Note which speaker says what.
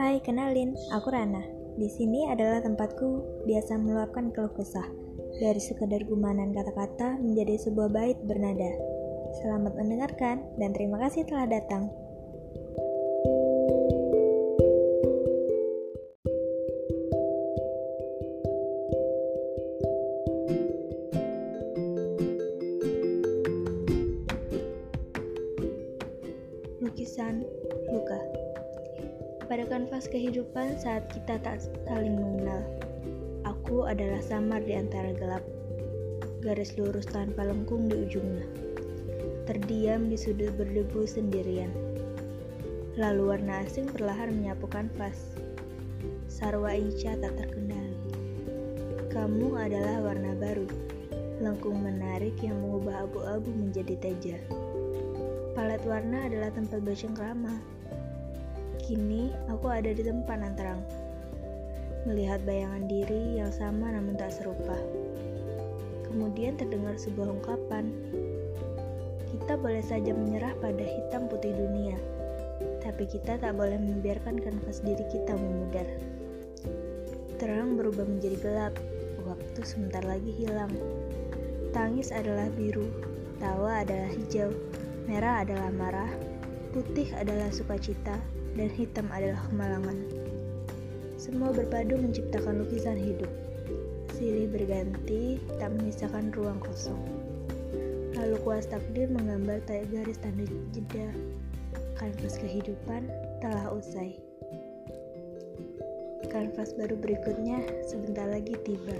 Speaker 1: Hai, kenalin, aku Rana. Di sini adalah tempatku biasa meluapkan keluh kesah. Dari sekadar gumanan kata-kata menjadi sebuah bait bernada. Selamat mendengarkan dan terima kasih telah datang. Lukisan Luka Pada kanvas kehidupan saat kita tak saling mengenal. Aku adalah samar di antara gelap Garis lurus tanpa lengkung di ujungnya. Terdiam di sudut berdebu sendirian. Lalu warna asing perlahan menyapu kanvas. Sarwa Ica tak terkendali Kamu adalah warna baru. Lengkung menarik yang mengubah abu-abu menjadi teja. Palet warna adalah tempat bercengkrama. Kini aku ada di tempat terang, melihat bayangan diri yang sama namun tak serupa. Kemudian terdengar sebuah ungkapan, kita boleh saja menyerah pada hitam putih dunia, tapi kita tak boleh membiarkan kanvas diri kita memudar. Terang berubah menjadi gelap, waktu sebentar lagi hilang. Tangis adalah biru, tawa adalah hijau, merah adalah marah, putih adalah sukacita, dan hitam adalah kemalangan. Semua berpadu menciptakan lukisan hidup. Silih berganti, tak menyisakan ruang kosong. Lalu kuas takdir menggambar garis tanda jeda. Kanvas kehidupan telah usai. Kanvas baru berikutnya sebentar lagi tiba.